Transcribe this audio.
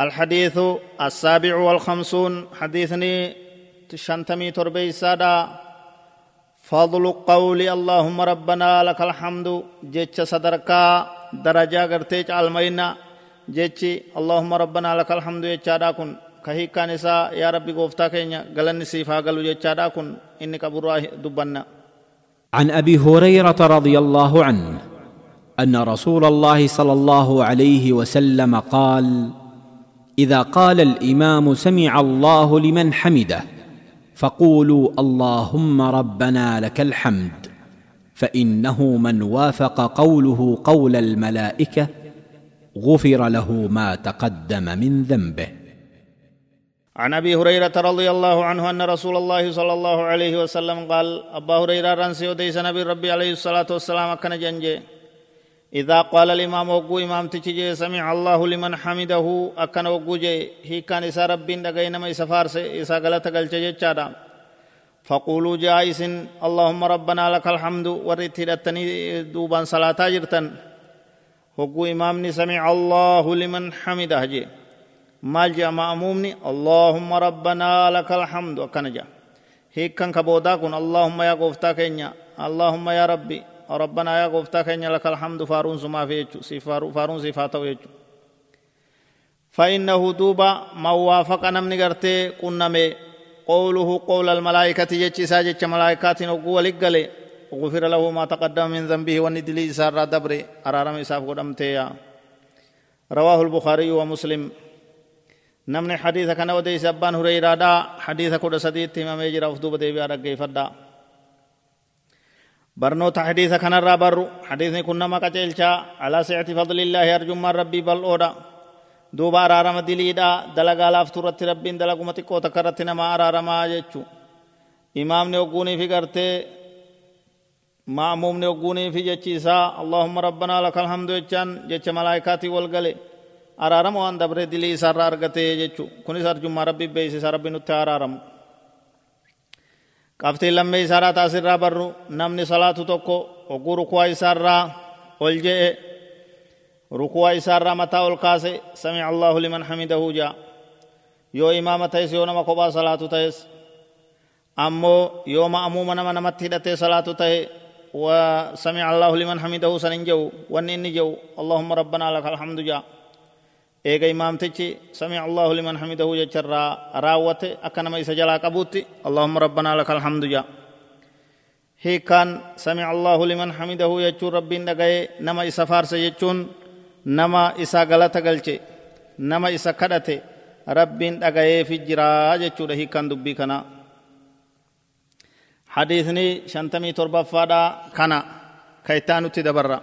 الحديث السابع والخمسون حديثني شنتمي تربي سادا فضل قول اللهم ربنا لك الحمد جيتش صدركا درجة غرتيج المينا جيتش اللهم ربنا لك الحمد يجادا كن. كهيكا نساء يا ربي قفتا كينيا غلن سيفا قلو يجادا كن. إنك براه دبنا. عن أبي هريرة رضي الله عنه أن رسول الله صلى الله عليه وسلم قال إذا قال الإمام سمع الله لمن حمده فقولوا اللهم ربنا لك الحمد فإنه من وافق قوله قول الملائكة غفر له ما تقدم من ذنبه. عن أبي هريرة رضي الله عنه أن رسول الله صلى الله عليه وسلم قال أبا هريرة رنسي وديس نبي ربي عليه الصلاة والسلام كان جنجي. إذا قال الإمام وقو إمام تجي سمع الله لمن حمده أكن وقو جي هي كان إسا ربين دقائي نما إسا فارس إسا غلط جيچادا فقولوا جائس اللهم ربنا لك الحمد ورث رتني دوبان صلاة جرتن. وقو إمامني سمع الله لمن حمده جي. مال جاء مأمومني اللهم ربنا لك الحمد أكن جا. هي كان كبودا كن اللهم يا قفتا كينيا اللهم يا ربي. ربنا يا قفتا كن لك الحمد فارون سما في فارون صفاته يجو. فإنه دوبا ما وافق نمني غرتي قنمي قوله قول الملائكة جتش ساجتش ملائكات نقوى لقلي غفر له ما تقدم من ذنبه وندلي سار دبري. أرارم إساف قدمتيا رواه البخاري ومسلم. نمني حديث كان ودي سبان هريرا دا. حديث كود سديت ما ميجرا فدوب دي بيارك فدا. برنوت حديث كان الرابر حديث كنا ما قتلشا على سعة فضل الله أرجو من ربي بل أودا دوبا أرارم دليدا دلقا لافتورت ربين دلقو متكو تكرت نما أرارم آجيچو إمام نے وقوني في کرتے معموم نے وقوني في جچيسا اللهم ربنا لك الحمد جچان جچ ملائكاتي والگلے أرارم وان دبر دلی سر أرگتے جچو كوني سر جمع ربي بيسي سر ربي نتہ أرارم qabxii lammee isaadhaa taasirraa barru namni salaatu tokko oguu rukuwaa isaarraa ol je'e rukuwaa isaarraa mataa ol kaase samica allahu liman hamidahu jaa yoo imaama ta'es yoo nama kophaa salaatu ta'es ammoo yoo ma'amuuma nama namatti hidhatee salaatu ta'e وسمع الله لمن حمده سننجو ونني جو اللهم ربنا لك الحمد جاء eega imaamtichi samic allahu liman hamidahu jecharraa raawwate akka nama isa jalaa qabuutti allahumma rabbanaa laka alhamdu ja hiikkaan samic allahu liman hamidahu jechuun rabbiin dhagaye nama isa faarse jechuun nama isa galata galche nama isa kadhate rabbiin dhagayeefi jiraa jechuudha hiikkaan dubbii kanaa حديثني شنتمي تربفادا كان كيتانو تدبرّا